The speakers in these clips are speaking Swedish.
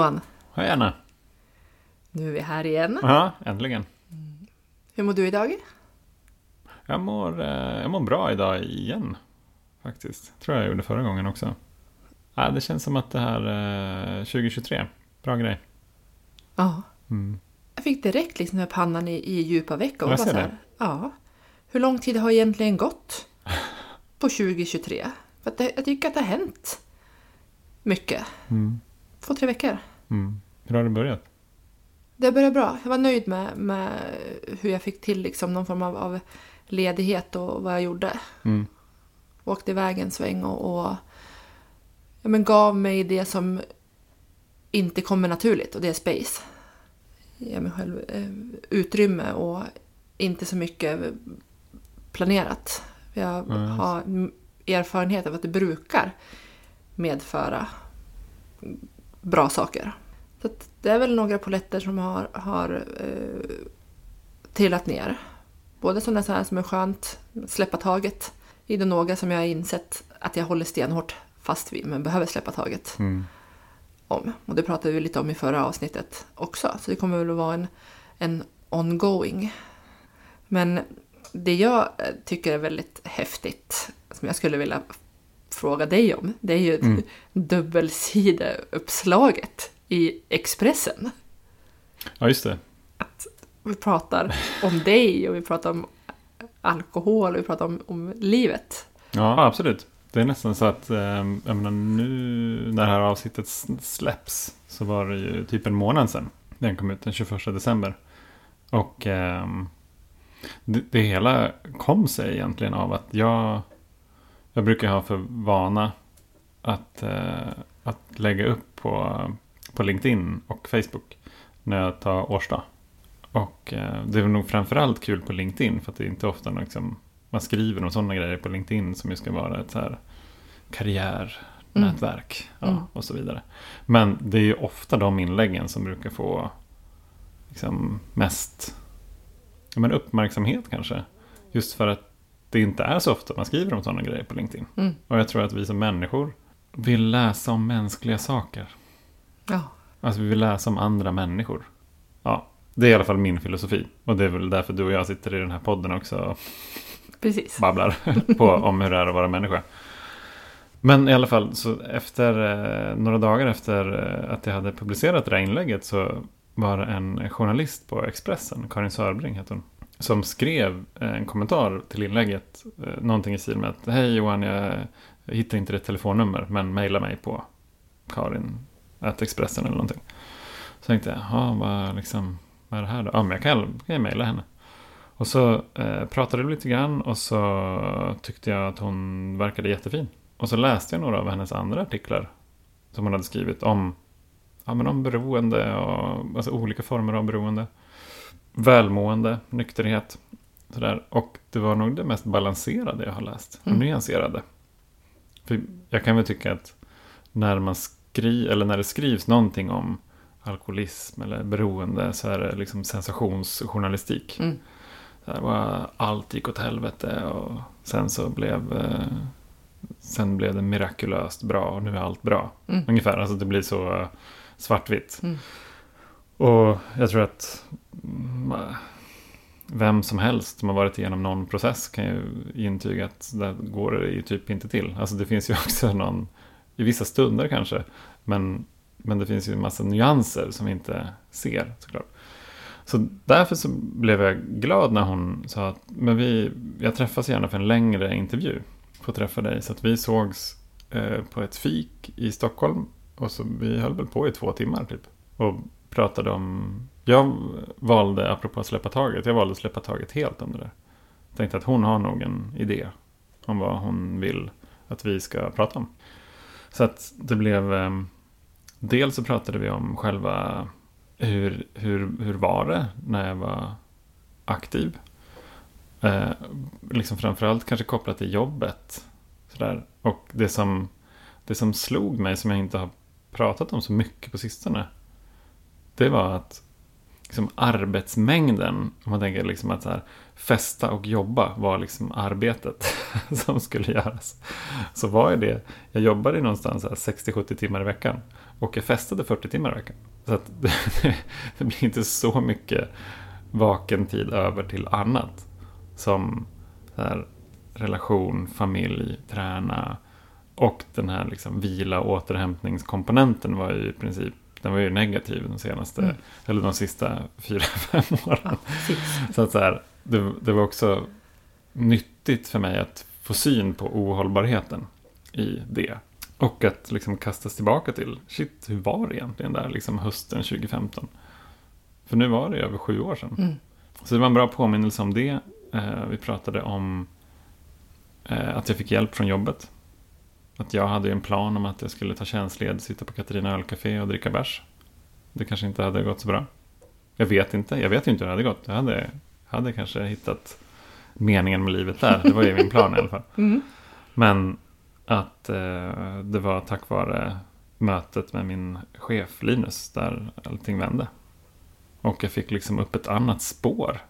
Johan, Hej Anna. nu är vi här igen. Ja, äntligen. Hur mår du idag? Jag mår, eh, jag mår bra idag igen. Faktiskt. Tror jag gjorde förra gången också. Ja, det känns som att det här eh, 2023. Bra grej. Ja. Mm. Jag fick direkt liksom med pannan i, i djupa veckor. Jag Bara ser här, Ja. Hur lång tid har egentligen gått på 2023? För det, jag tycker att det har hänt mycket. Mm. Två, tre veckor. Mm. Hur har det börjat? Det började bra. Jag var nöjd med, med hur jag fick till liksom någon form av, av ledighet och vad jag gjorde. Mm. Åkte iväg en sväng och, och ja, men gav mig det som inte kommer naturligt och det är space. Ge mig själv eh, utrymme och inte så mycket planerat. Jag har erfarenhet av att det brukar medföra bra saker. Så det är väl några poletter som har, har eh, trillat ner. Både sådana så här som är skönt, släppa taget. I det några som jag har insett att jag håller stenhårt fast vid men behöver släppa taget Mm. om. Och det pratade vi lite om i förra avsnittet också. Så det kommer väl att vara en, en ongoing. Men det jag eh, tycker är väldigt häftigt, som jag skulle vilja fråga dig om, det är ju Mm. dubbelsideuppslaget i Expressen. Ja, just det. Vi pratar om dig och vi pratar om alkohol och vi pratar om, om livet. Ja, absolut. Det är nästan så att, eh, jag menar nu när det här avsnittet släpps så var det ju typ en månad sedan. Den kom ut den 21 december. Och ehm, det, det hela kom sig egentligen av att jag, jag brukar ha för vana att, eh, att lägga upp på, på LinkedIn och Facebook när jag tar årsdag. Och eh, det är nog framförallt kul på LinkedIn för att det är inte ofta liksom, man skriver om sådana grejer på LinkedIn som ju ska vara ett så här karriärnätverk ja, Mm. och så vidare. Men det är ju ofta de inläggen som brukar få liksom, mest ja, men uppmärksamhet kanske. Just för att det inte är så ofta man skriver om sådana grejer på LinkedIn. Mm. Och jag tror att vi som människor vill läsa om mänskliga saker. Ja, Alltså vi vill läsa om andra människor. Ja, det är i alla fall min filosofi. Och det är väl därför du och jag sitter i den här podden också och precis. babblar på om hur det är att vara människa. Men i alla fall, så efter eh, några dagar efter eh, att jag hade publicerat det där inlägget så var det en journalist på Expressen, Karin Sörbring heter hon, som skrev eh, en kommentar till inlägget. Eh, någonting i stil med att Hej Johan, jag, hittar inte ditt telefonnummer, men mejla mig på Karin att Expressen eller någonting. Så tänkte jag, jaha, vad, liksom, vad är det här då? Ja, men jag kan, kan jag mejla henne. Och så eh, pratade vi lite grann och så tyckte jag att hon verkade jättefin. Och så läste jag några av hennes andra artiklar som hon hade skrivit om, ja, men om beroende och alltså olika former av beroende. Välmående, nykterhet. Sådär. Och det var nog det mest balanserade jag har läst. Och Mm. nyanserade. För jag kan väl tycka att när, man skri eller när det skrivs någonting om alkoholism eller beroende så är det liksom sensationsjournalistik. Mm. Här, var allt gick åt helvete och sen så blev, eh, sen blev det mirakulöst bra och nu är allt bra. Mm. Ungefär, alltså det blir så eh, svartvitt. Mm. Och jag tror att mm, vem som helst som har varit igenom någon process kan ju intyga att det går det ju typ inte till. Alltså det finns ju också någon, i vissa stunder kanske, men, men det finns ju en massa nyanser som vi inte ser såklart. Så därför så blev jag glad när hon sa att men vi, jag träffas gärna för en längre intervju. får träffa dig. Så att vi sågs eh, på ett fik i Stockholm. Och så vi höll väl på i två timmar typ. Och pratade om... Jag valde, apropå att släppa taget, jag valde att släppa taget helt om det där. Tänkte att hon har nog en idé om vad hon vill att vi ska prata om. Så att det blev... Ehm, dels så pratade vi om själva hur, hur, hur var det när jag var aktiv? Eh, liksom framförallt kanske kopplat till jobbet. Sådär. Och det som, det som slog mig, som jag inte har pratat om så mycket på sistone. Det var att liksom arbetsmängden, om man tänker liksom att så här, festa och jobba var liksom arbetet som skulle göras. Så var det, jag jobbade någonstans 60-70 timmar i veckan. Och jag festade 40 timmar i veckan. Så att det, det blir inte så mycket vaken tid över till annat. Som så här, relation, familj, träna. Och den här liksom vila och återhämtningskomponenten var ju i princip den var ju negativ de senaste, Mm. eller de sista fyra, fem åren. Ja. Så att så här, det, det var också nyttigt för mig att få syn på ohållbarheten i det. Och att liksom kastas tillbaka till, shit, hur var det egentligen där liksom hösten 2015? För nu var det över sju år sedan. Mm. Så det var en bra påminnelse om det. Eh, vi pratade om eh, att jag fick hjälp från jobbet. Att jag hade en plan om att jag skulle ta tjänstled, sitta på Katarina ölcafé och dricka bärs. Det kanske inte hade gått så bra. Jag vet inte, jag vet ju inte hur det hade gått. Jag hade, hade kanske hittat meningen med livet där. Det var ju min plan i alla fall. Mm. Men att eh, det var tack vare mötet med min chef Linus där allting vände. Och jag fick liksom upp ett annat spår.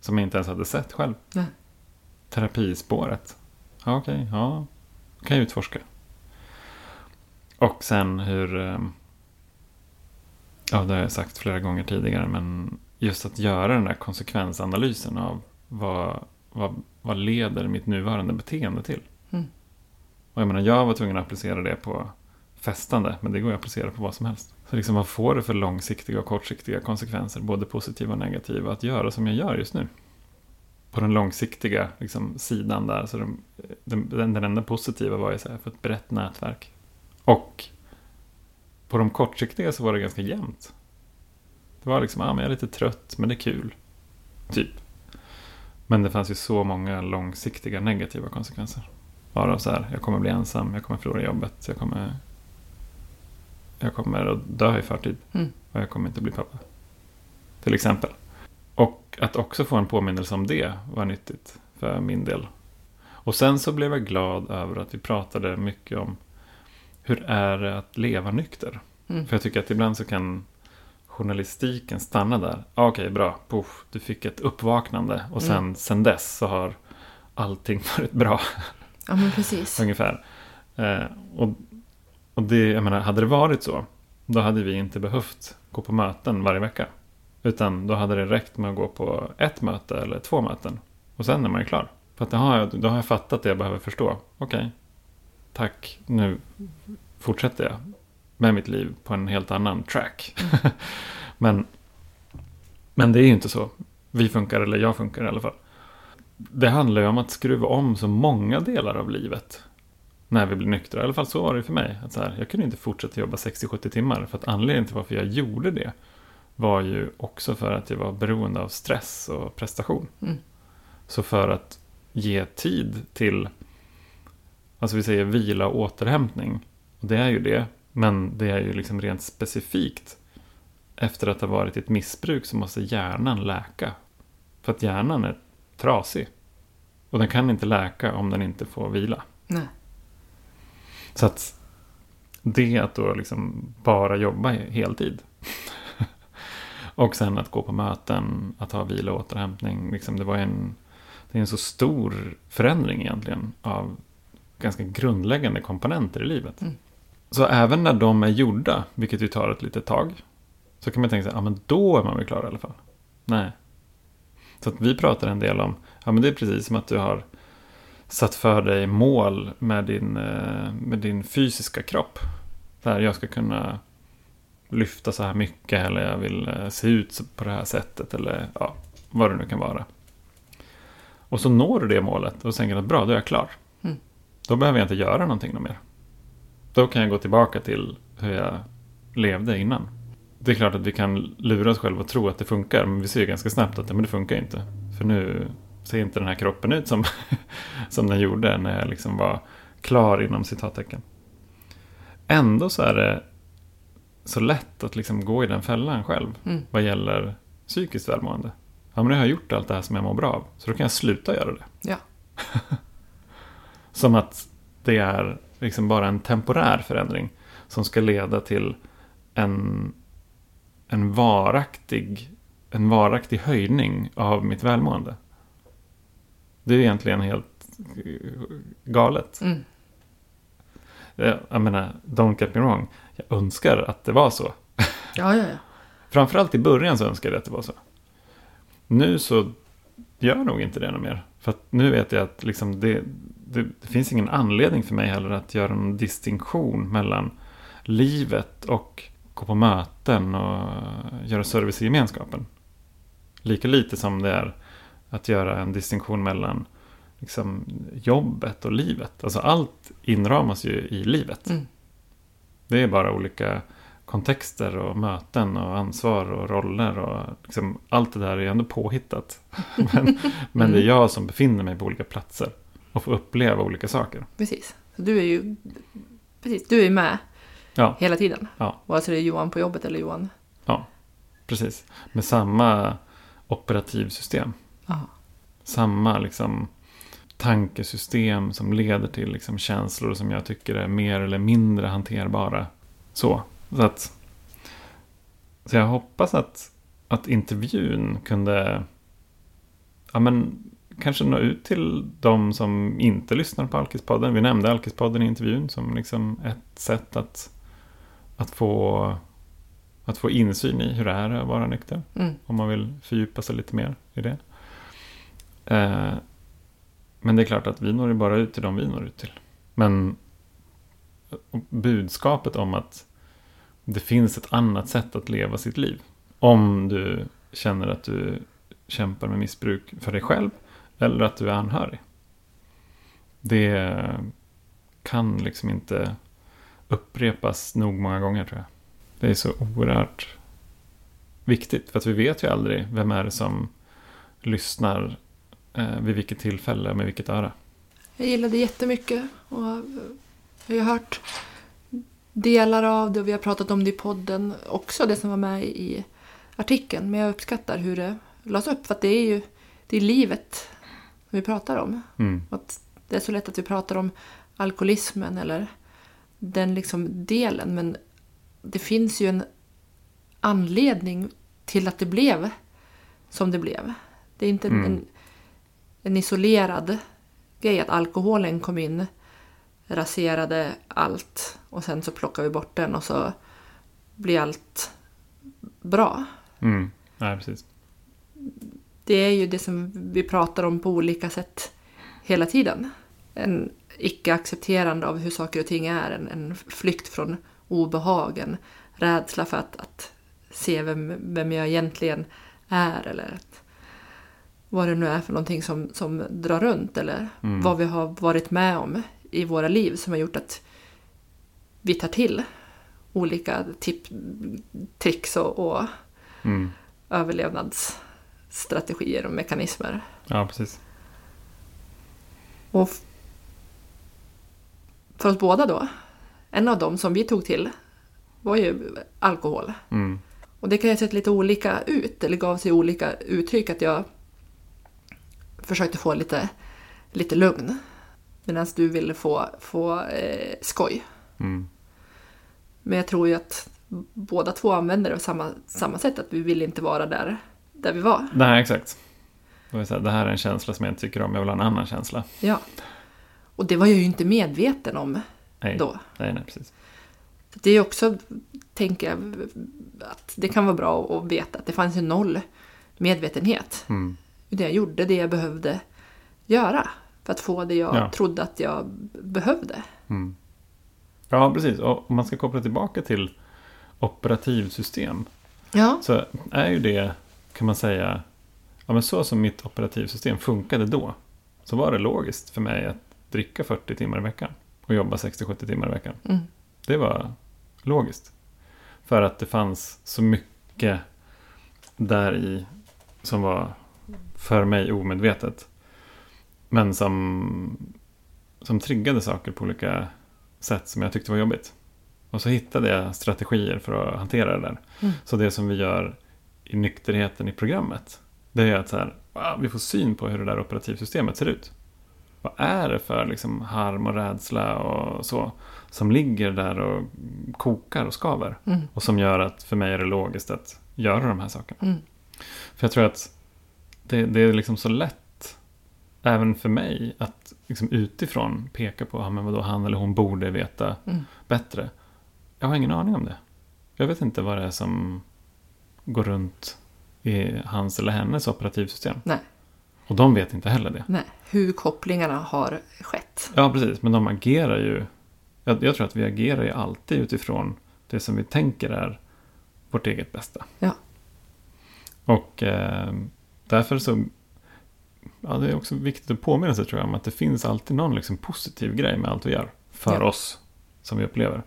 Som jag inte ens hade sett själv. Nej. Terapispåret. Ja, okej, ja. Kan jag utforska. Och sen hur... eh, Ja, det har jag sagt flera gånger tidigare. Men just att göra den där konsekvensanalysen av vad, vad, vad leder mitt nuvarande beteende till. Mm. Och jag menar, jag var tvungen att applicera det på festande, men det går att applicera på vad som helst. Så liksom, vad får det för långsiktiga och kortsiktiga konsekvenser, både positiva och negativa, att göra som jag gör just nu? På den långsiktiga liksom, sidan där, så den, den, den enda positiva var ju så här, för ett brett nätverk. Och på de kortsiktiga så var det ganska jämnt. Det var liksom, ja men jag är lite trött, men det är kul. Typ. Men det fanns ju så många långsiktiga negativa konsekvenser. Bara så här, jag kommer bli ensam, jag kommer förlora jobbet, jag kommer... Jag kommer att dö i förtid. Mm. Och jag kommer inte bli pappa. Till exempel. Och att också få en påminnelse om det var nyttigt för min del. Och sen så blev jag glad över att vi pratade mycket om hur är det att leva nykter. Mm. För jag tycker att ibland så kan journalistiken stanna där. Ah, Okej, bra. Puff, du fick ett uppvaknande. Och sen, Mm. sen dess så har allting varit bra. Ja, men precis. ungefär. Eh, och, och det, jag menar, hade det varit så, då hade vi inte behövt gå på möten varje vecka. Utan då hade det räckt med att gå på ett möte eller två möten. Och sen är man ju klar. För att då har jag, då har jag fattat det jag behöver förstå. Okej, tack, nu fortsätter jag med mitt liv på en helt annan track. men, men det är ju inte så. Vi funkar, eller jag funkar i alla fall. Det handlar ju om att skruva om så många delar av livet när vi blir nyktra. I alla fall så var det för mig. Att så här, jag kunde inte fortsätta jobba 60-70 timmar. För att anledningen till varför jag gjorde det var ju också för att jag var beroende av stress och prestation. Mm. Så för att ge tid till, alltså vi säger vila och återhämtning. Och det är ju det, men det är ju liksom rent specifikt. Efter att ha varit i ett missbruk så måste hjärnan läka. För att hjärnan är trasig. Och den kan inte läka om den inte får vila. Nej. Så att det att då liksom bara jobba heltid. Och sen att gå på möten, att ha vila och återhämtning. Liksom det var en, det är en så stor förändring egentligen av ganska grundläggande komponenter i livet. Mm. Så även när de är gjorda, vilket ju tar ett litet tag, så kan man tänka sig, ja men då är man väl klar i alla fall. Nej. Så att vi pratar en del om, ja men det är precis som att du har satt för dig mål med din, eh, med din fysiska kropp. Där jag ska kunna lyfta så här mycket eller jag vill eh, se ut på det här sättet eller ja, vad det nu kan vara. Och så når du det målet och tänker att bra, då är jag klar. Mm. Då behöver jag inte göra någonting mer. Då kan jag gå tillbaka till hur jag levde innan. Det är klart att vi kan lura oss själva och tro att det funkar, men vi ser ju ganska snabbt att men det funkar inte. För nu ser inte den här kroppen ut som, som den gjorde när jag liksom var klar inom citattecken. Ändå så är det så lätt att liksom gå i den fällan själv Mm. vad gäller psykiskt välmående. Ja, men nu har jag gjort allt det här som jag mår bra av, så då kan jag sluta göra det. Ja. Som att det är liksom bara en temporär förändring som ska leda till en, en, varaktig, en varaktig höjning av mitt välmående. Det är egentligen helt galet. Mm. Jag, jag menar, don't get me wrong. Jag önskar att det var så. Ja, ja, ja. Framförallt i början så önskade jag att det var så. Nu så gör jag nog inte det något mer. För nu vet jag att liksom det, det, det finns ingen anledning för mig heller att göra någon distinktion mellan livet och gå på möten och göra service i gemenskapen. Lika lite som det är att göra en distinktion mellan liksom, jobbet och livet. Alltså allt inramas ju i livet. Mm. Det är bara olika kontexter och möten och ansvar och roller och liksom, allt det där är ändå påhittat. men, men det är jag som befinner mig på olika platser och får uppleva olika saker. Precis. Så du är ju precis, du är med Ja. hela tiden. Ja. Vare sig det är Johan på jobbet eller Johan. Precis. Med samma operativsystem. Ja. Samma liksom tankesystem som leder till liksom känslor som jag tycker är mer eller mindre hanterbara. Så. Så, att, så jag hoppas att, att intervjun kunde ja, men, kanske nå ut till de som inte lyssnar på Alkispodden. Vi nämnde Alkispodden i intervjun som liksom ett sätt att, att, få, att få insyn i hur det är att vara nykter. Mm. Om man vill fördjupa sig lite mer i det. Eh, men det är klart att vi når ju bara ut till de vi når ut till. Men budskapet om att det finns ett annat sätt att leva sitt liv. Om du känner att du kämpar med missbruk för dig själv eller att du är anhörig. Det kan liksom inte upprepas nog många gånger tror jag. Det är så oerhört viktigt. För att vi vet ju aldrig vem är det som lyssnar eh, vid vilket tillfälle och med vilket öra. Jag gillade jättemycket och jag har hört delar av det och vi har pratat om det i podden. Också det som var med i artikeln. Men jag uppskattar hur det lades upp för att det är ju det är livet vi pratar om. Mm. Att det är så lätt att vi pratar om alkoholismen eller den liksom delen. Men det finns ju en anledning till att det blev som det blev. Det är inte Mm. en, en isolerad grej att alkoholen kom in, raserade allt och sen så plockar vi bort den och så blir allt bra. Mm. Nej, precis. Det är ju det som vi pratar om på olika sätt hela tiden. En icke-accepterande av hur saker och ting är, en, en flykt från obehag, en rädsla för att, att se vem, vem jag egentligen är eller att, vad det nu är för någonting som, som drar runt eller Mm. vad vi har varit med om i våra liv som har gjort att vi tar till olika tip, tricks och, och Mm. överlevnadsstrategier och mekanismer. Ja, precis. Och för oss båda då, en av dem som vi tog till var ju alkohol. Mm. Och det kan ju ha sett lite olika ut, eller gav sig olika uttryck. Att jag försökte få lite, lite lugn. Medan du ville få, få eh, skoj. Mm. Men jag tror ju att båda två använder det på samma, samma sätt. Att vi vill inte vara där, där vi var. Nej, exakt. Det, här, är en känsla som jag inte tycker om, jag vill ha en annan känsla. Ja. Och det var jag ju inte medveten om Nej, då. nej, nej precis. Det är också, tänker jag, att det kan vara bra att veta att det fanns ju noll medvetenhet. Mm. Utan jag gjorde det jag behövde göra för att få det jag Ja. trodde att jag behövde. Mm. Ja, precis. Och om man ska koppla tillbaka till operativsystem Ja, så är ju det, kan man säga, ja, men så som mitt operativsystem funkade då, så var det logiskt för mig att dricka 40 timmar i veckan och jobba 60-70 timmar i veckan. mm. Det var logiskt. För att det fanns så mycket där i som var för mig omedvetet. Men som, som triggade saker på olika sätt som jag tyckte var jobbigt. Och så hittade jag strategier för att hantera det där. Mm. Så det som vi gör i nykterheten i programmet, det är att så här, wow, vi får syn på hur det där operativsystemet ser ut. Vad är det för liksom harm och rädsla och så som ligger där och kokar och skaver. Mm. Och som gör att för mig är det logiskt att göra de här sakerna. Mm. För jag tror att det, det är liksom så lätt även för mig att liksom utifrån peka på att vadå, han eller hon borde veta Mm. bättre. Jag har ingen aning om det. Jag vet inte vad det är som går runt i hans eller hennes operativsystem. Nej. Och de vet inte heller det. Nej, hur kopplingarna har skett. Ja, precis. Men de agerar ju... Jag, jag tror att vi agerar ju alltid utifrån det som vi tänker är vårt eget bästa. Ja. Och eh, därför så... Ja, det är också viktigt att påminna sig tror jag om att det finns alltid någon liksom positiv grej med allt vi gör. För Ja. oss som vi upplever.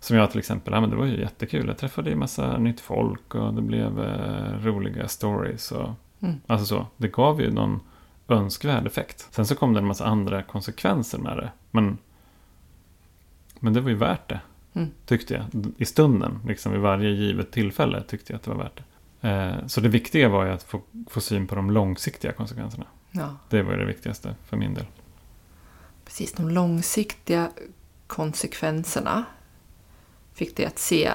Som jag till exempel, ja men det var ju jättekul. Jag träffade ju massa nytt folk och det blev eh, roliga stories. Och, Mm. Alltså så, det gav ju någon önskvärd effekt. Sen så kom det en massa andra konsekvenser med det. Men, men det var ju värt det, Mm. tyckte jag. I stunden, liksom vid varje givet tillfälle, tyckte jag att det var värt det. Eh, så det viktiga var ju att få, få syn på de långsiktiga konsekvenserna. Ja, Det var det viktigaste för min del. precis. De långsiktiga konsekvenserna fick det att se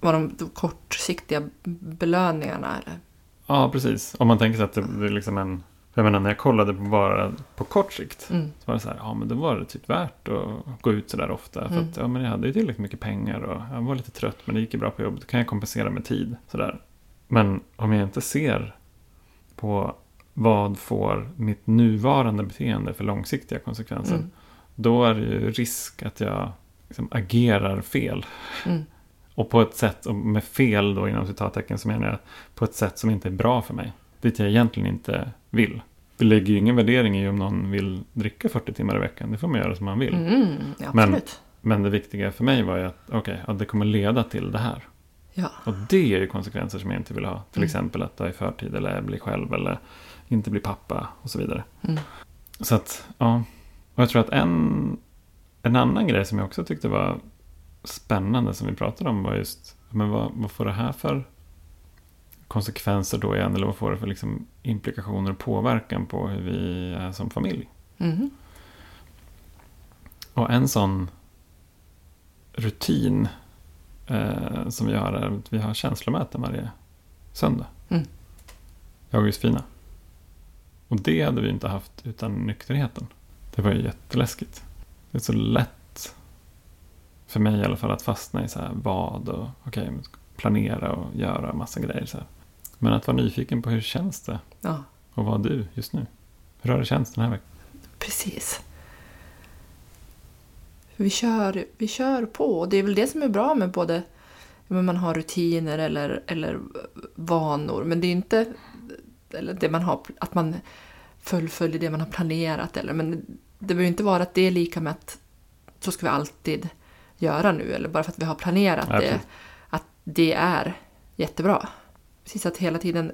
vad de, de kortsiktiga belöningarna eller Ja, precis. Om man tänker sig att det, det är liksom en... Jag menar, när jag kollade på bara på kort sikt. Mm. Så var det så här, ja men då var det typ värt att gå ut så där ofta. För Mm. att ja, men jag hade ju tillräckligt mycket pengar och jag var lite trött men det gick ju bra på jobbet. Då kan jag kompensera med tid. Sådär. Men om jag inte ser på vad får mitt nuvarande beteende för långsiktiga konsekvenser. Mm. Då är det ju risk att jag liksom agerar fel. Mm. Och på ett sätt, och med fel då inom citattecken så menar jag på ett sätt som inte är bra för mig. Dit jag egentligen inte vill. Vi lägger ju ingen värdering i om någon vill dricka 40 timmar i veckan. Det får man göra som man vill. Mm, absolut. Men det viktiga för mig var ju att okej, ja, det kommer leda till det här. Ja. Och det är ju konsekvenser som jag inte vill ha. Till Mm. exempel att dö i förtid eller bli själv eller inte bli pappa och så vidare. Mm. Så att, ja. Och jag tror att en, en annan grej som jag också tyckte var spännande som vi pratade om var just, men vad, vad får det här för konsekvenser då igen? Eller vad får det för liksom implikationer och påverkan på hur vi är som familj? Mhm. Och en sån rutin eh, som vi har är att vi har känslomöten varje söndag. Mm. Jag och Josefina. Och det hade vi inte haft utan nykterheten. Det var ju jätteläskigt. Det är så lätt för mig i alla fall att fastna i så här vad och okej, okay, planera och göra massa grejer. Så här. Men att vara nyfiken på hur känns det Ja, och vad du just nu? Hur har det känts den här veckan? precis. Vi kör, vi kör på det är väl det som är bra med både men man har rutiner eller, eller vanor. Men det är inte eller det man har, att man fullföljer det man har planerat. Eller, men det behöver inte vara att det är lika med att så ska vi alltid göra nu. Eller bara för att vi har planerat Ja, det. Att det är jättebra. Precis att hela tiden,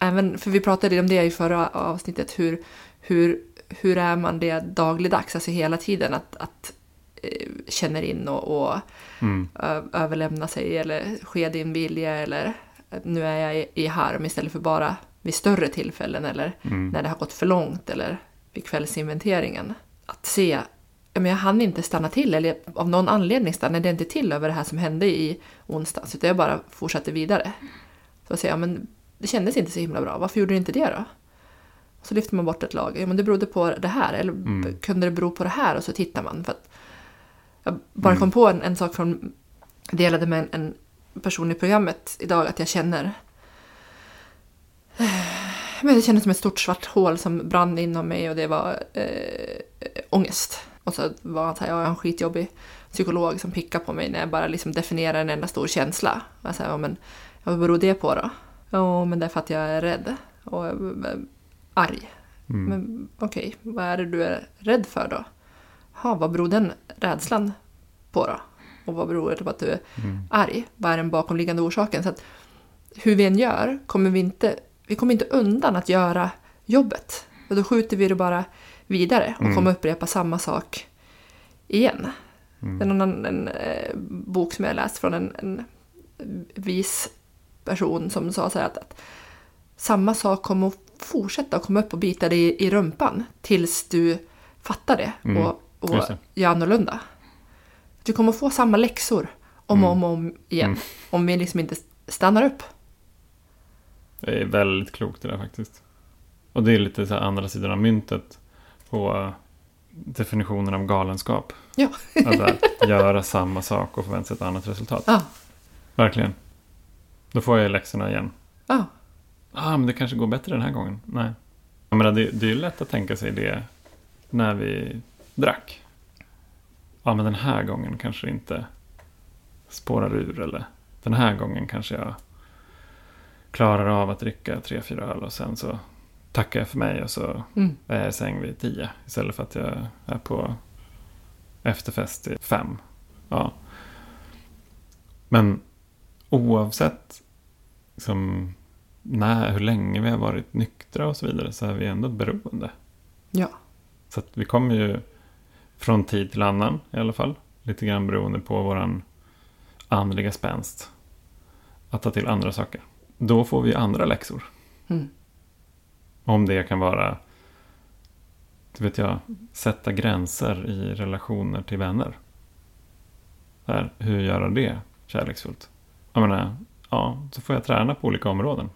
även, för vi pratade om det i förra avsnittet, hur, hur, hur är man det dagligdags, alltså hela tiden att, att eh, känner in och, och Mm. överlämna sig eller ske din vilja eller att nu är jag i, i harm istället för bara vid större tillfällen eller Mm. när det har gått för långt eller vid kvällsinventeringen. Att se, men jag hann inte stanna till eller av någon anledning stannade jag inte till över det här som hände i onsdags utan jag bara fortsatte vidare. Så att säga, men det kändes inte så himla bra, varför gjorde du inte det då? Och så lyfter man bort ett lag, ja men det berodde på det här eller Mm. kunde det bero på det här och så tittar man. För att jag bara Mm. kom på en, en sak från, delade med en, en person i programmet idag att jag känner men det kändes som ett stort svart hål som brann inom mig och det var eh, ångest. Och så var han så här, ja, jag har en skitjobbig psykolog som pickar på mig när jag bara liksom definierar en enda stor känsla. Och jag säger, ja men vad beror det på då? Ja, men det är för att jag är rädd och arg. Mm. Men okej, vad är det du är rädd för då? Ha, vad beror den rädslan på då? Och vad beror det på att du är Mm. arg? Vad är den bakomliggande orsaken? Så att hur vi än gör kommer vi inte, vi kommer inte undan att göra jobbet. Och då skjuter vi det bara vidare och Mm. kommer upprepa samma sak igen. Mm. Det är någon annan en, eh, bok som jag läst från en, en vis person som sa så här att, att samma sak kommer att fortsätta komma upp och bita dig i, i rumpan tills du fattar det Mm. och, och Just det. gör annorlunda. Du kommer att få samma läxor om och om, och om igen Mm. om vi liksom inte stannar upp. Det är väldigt klokt det där faktiskt. Och det är lite så andra sidan av myntet på definitionen av galenskap. Ja. Att göra samma sak och förvänta sig ett annat resultat. Ja. Verkligen. Då får jag läxorna igen. Ja. Ah, men det kanske går bättre den här gången. Nej. Jag menar, det, det är ju lätt att tänka sig det när vi drack. Ja, men den här gången kanske inte spårar ur. Eller den här gången kanske jag klarar av att dricka tre, fyra öl och sen så tackar jag för mig och så Mm. är jag i säng vid tio. Istället för att jag är på efterfest i fem. Ja. Men oavsett liksom, när, hur länge vi har varit nyktra och så vidare så är vi ändå beroende. Ja. Så att vi kommer ju från tid till annan i alla fall. Lite grann beroende på våran andliga spänst. Att ta till andra saker. Då får vi andra läxor. Mm. Om det kan vara, det vet jag, sätta gränser i relationer till vänner. Där, hur göra det kärleksfullt? Jag menar, ja, så får jag träna på olika områden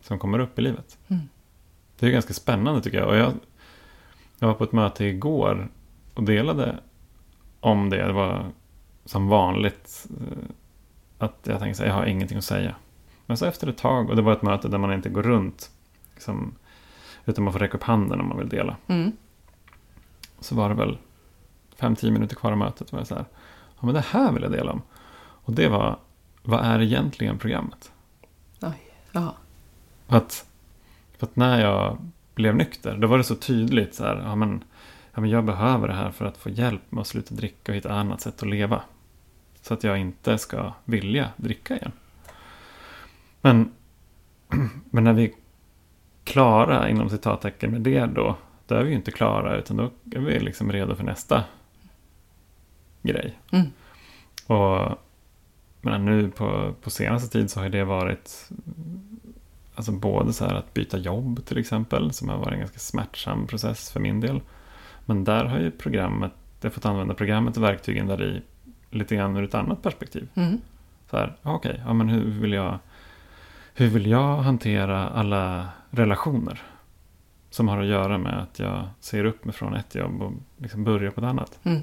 som kommer upp i livet. Mm. Det är ganska spännande tycker jag. Och jag, jag var på ett möte igår och delade om det. Det var som vanligt eh, att jag tänkte att jag har ingenting att säga. Men så efter ett tag, och det var ett möte där man inte går runt, liksom, utan man får räcka upp handen om man vill dela. Mm. Så var det väl fem tio minuter kvar av mötet. var jag så här, ja men det här vill jag dela om. Och det var, vad är egentligen programmet? Oj. Ja. För att, att när jag blev nykter, då var det så tydligt så här, ja men, ja men jag behöver det här för att få hjälp med att sluta dricka och hitta annat sätt att leva. Så att jag inte ska vilja dricka igen. Men, men när vi är klara, inom citattecken, med det då, då är vi ju inte klara, utan då är vi liksom redo för nästa grej. Mm. Och men nu på, på senaste tid så har det varit Alltså både så här att byta jobb till exempel, som har varit en ganska smärtsam process för min del. Men där har ju programmet, jag fått använda programmet och verktygen där i lite grann ur ett annat perspektiv. Mm. Så här, okej, ja, men hur vill jag hur vill jag hantera alla relationer? Som har att göra med att jag ser upp mig från ett jobb och liksom börjar på ett annat. Mm.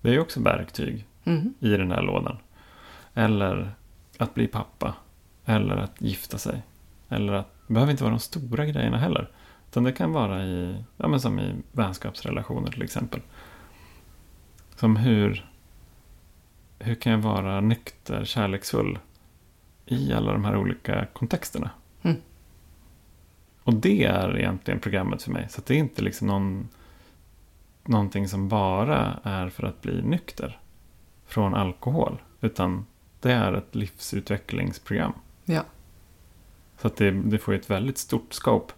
Det är ju också verktyg Mm. i den här lådan. Eller att bli pappa. Eller att gifta sig. Eller att, det behöver inte vara de stora grejerna heller. Utan det kan vara i, ja men som i vänskapsrelationer till exempel. Som hur, hur kan jag vara nykter, kärleksfull i alla de här olika kontexterna. Mm. Och det är egentligen programmet för mig. Så det är inte liksom någon, någonting som bara är för att bli nykter från alkohol. Utan det är ett livsutvecklingsprogram. Ja. Så att det, det får ett väldigt stort scope.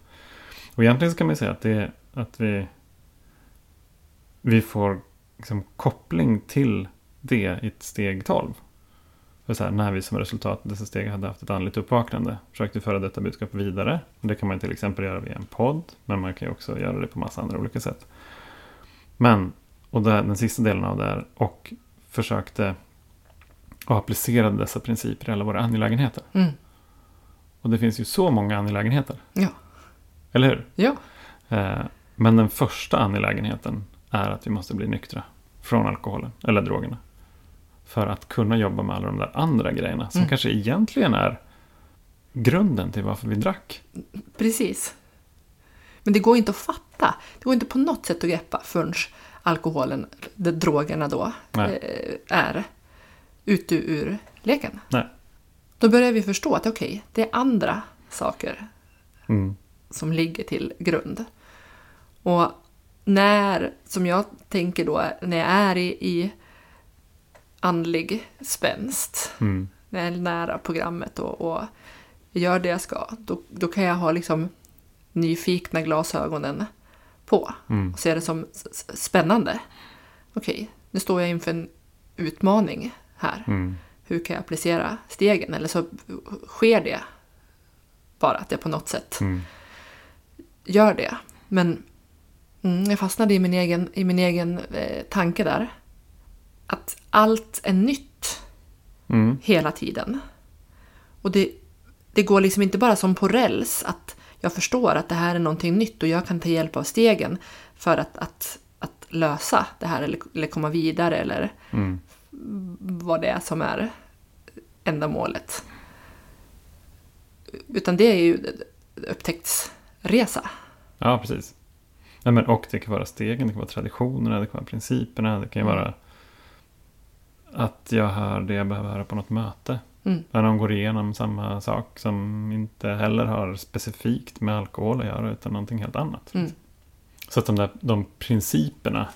Och egentligen så kan man säga att, det, att vi, vi får liksom koppling till det i ett steg 12. För så här, när vi som resultat av dessa steg hade haft ett andligt uppvaknande försökte föra detta budskap vidare. Och det kan man till exempel göra via en podd, men man kan också göra det på massa andra olika sätt. Men, och där, den sista delen av det här, och försökte och applicerade dessa principer i alla våra angelägenheter. Mm. Och det finns ju så många angelägenheter. Ja. Eller hur? Ja. Eh, men den första angelägenheten är att vi måste bli nyktra från alkoholen eller drogerna. För att kunna jobba med alla de där andra grejerna som Mm. kanske egentligen är grunden till varför vi drack. Precis. Men det går inte att fatta. Det går inte på något sätt att greppa förrän alkoholen, de drogerna då, eh, är ute ur leken. Nej. Då börjar vi förstå att okej, det är andra saker Mm. som ligger till grund. Och när, som jag tänker då, när jag är i, i andlig spänst, Mm. när jag är nära programmet och, och gör det jag ska, då, då kan jag ha liksom nyfikna glasögonen på Mm. och se det som spännande. Okej, nu står jag inför en utmaning här. Mm. Hur kan jag applicera stegen? Eller så sker det bara att jag på något sätt Mm. gör det. Men mm, jag fastnade i min egen, i min egen eh, tanke där. Att allt är nytt Mm. hela tiden. Och det, det går liksom inte bara som på räls att jag förstår att det här är någonting nytt och jag kan ta hjälp av stegen för att, att, att lösa det här eller, eller komma vidare eller Mm. Vad det är som är ändamålet. Utan det är ju upptäcktsresa. Ja, precis. Nej, men, och det kan vara stegen, det kan vara traditionerna, det kan vara principerna, det kan ju Mm. vara att jag hör det jag behöver höra på något möte. Mm. När de går igenom samma sak som inte heller har specifikt med alkohol att göra utan någonting helt annat. Mm. Så att de där de principerna,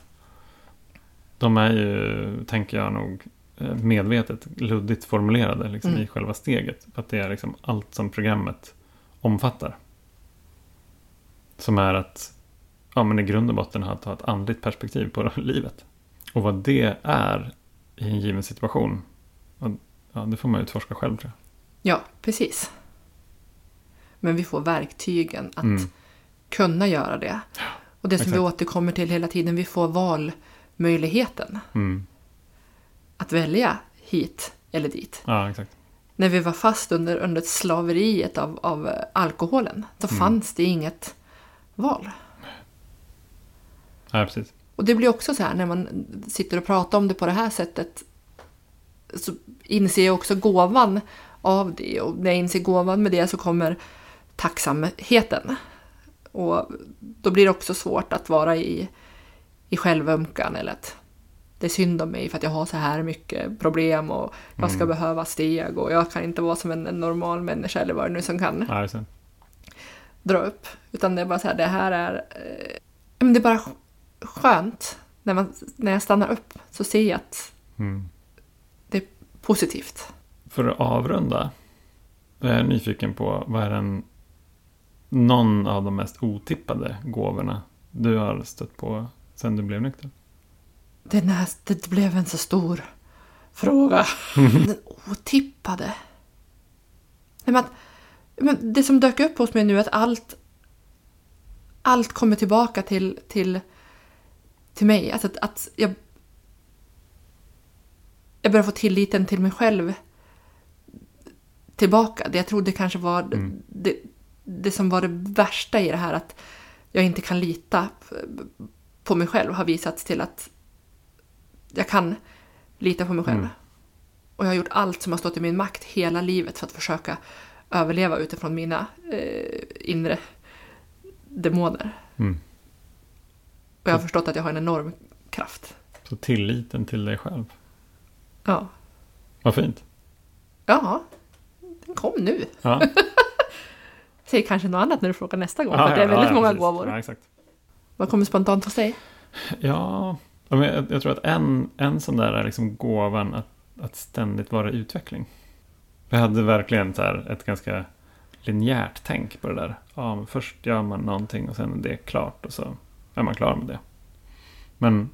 de är ju, tänker jag nog, eh, medvetet luddigt formulerade liksom, Mm. i själva steget. För att det är liksom allt som programmet omfattar. Som är att, ja men i grund och botten ha ett andligt perspektiv på livet. Och vad det är i en given situation, ja, det får man utforska själv tror jag. Ja, precis. Men vi får verktygen att Mm. kunna göra det. Och det som vi exakt. återkommer till hela tiden, vi får valmöjligheten Mm. att välja hit eller dit. Ja. När vi var fast under, under slaveriet av, av eh, alkoholen så Mm. fanns det inget val. Ja, precis. Och det blir också så här när man sitter och pratar om det på det här sättet så inser jag också gåvan av det och när jag inser gåvan med det så kommer tacksamheten. Och då blir det också svårt att vara i, i självömkan eller att det är synd om mig för att jag har så här mycket problem och jag ska Mm. behöva steg och jag kan inte vara som en, en normal människa eller vad det nu som kan det. dra upp. Utan det är bara så här, det här är... Eh, det är bara sk- skönt. När, man, när jag stannar upp så ser jag att Mm. det är positivt. För att avrunda. Jag är nyfiken på vad är den någon av de mest otippade gåvorna du har stött på sen du blev nykter? Det, näst, det blev en så stor fråga. Den otippade. Nej, men, men det som dök upp hos mig nu är att allt, allt kommer tillbaka till, till, till mig. Alltså att, att jag, jag börjar få tilliten till mig själv tillbaka. Det jag trodde kanske var Mm. det, det som var det värsta i det här att jag inte kan lita på mig själv har visats till att jag kan lita på mig själv. Mm. Och jag har gjort allt som har stått i min makt hela livet för att försöka överleva utifrån mina eh, inre demoner. Mm. Och jag har förstått att jag har en enorm kraft. Så tilliten till dig själv. Ja. Vad fint. Ja, den kom nu. Ja, Säg kanske något annat när du frågar nästa gång. Ja, för det är ja, väldigt ja, många precis. gåvor. Ja, exakt. Vad kommer spontant hos dig? Ja, jag, jag tror att en, en sån där är liksom gåvan att, att ständigt vara i utveckling. Jag hade verkligen så ett ganska linjärt tänk på det där. Ja, men först gör man någonting och sen är det klart och så är man klar med det. Men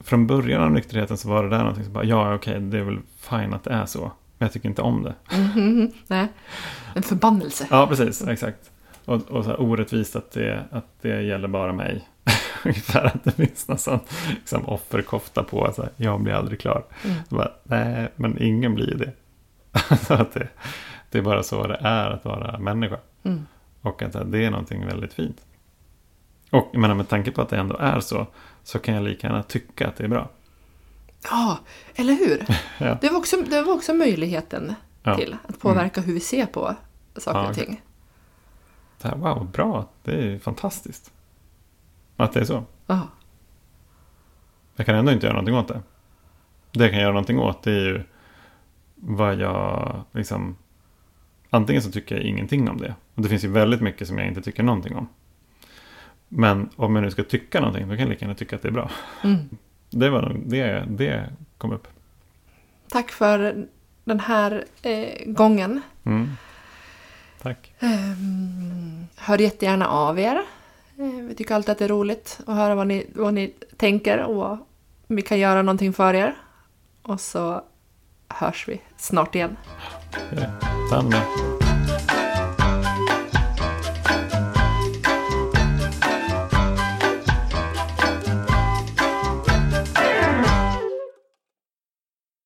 från början av nykterheten så var det där någonting som bara, ja okej, det är väl fine att det är så. Men jag tycker inte om det. Mhm, Nej, en förbannelse. Ja, precis, exakt. Och, och så här orättvist att det, att det gäller bara mig. Ungefär att det finns någon sån liksom, offerkofta på. Alltså, jag blir aldrig klar. Mm. Så bara, nej, men ingen blir det. så att det. Det är bara så det är att vara människa. Mm. Och att det är någonting väldigt fint. Och jag menar, med tanke på att det ändå är så. Så kan jag lika gärna tycka att det är bra. Ja, eller hur? Ja. Det, var också, det var också möjligheten Ja. till att påverka hur vi ser på saker Ja, och exakt. ting. Så här, wow, bra. Det är fantastiskt. Att det är så. Ja. Jag kan ändå inte göra någonting åt det. Det jag kan göra någonting åt det är ju vad jag liksom... Antingen så tycker jag ingenting om det. Och det finns ju väldigt mycket som jag inte tycker någonting om. Men om jag nu ska tycka någonting, då kan jag lika gärna tycka att det är bra. Mm. Det var nog det, det kom upp. Tack för den här eh, gången. Mm. Tack. Um, hör jättegärna av er. Eh, vi tycker alltid att det är roligt att höra vad ni, vad ni tänker och om vi kan göra någonting för er. Och så hörs vi snart igen. Gör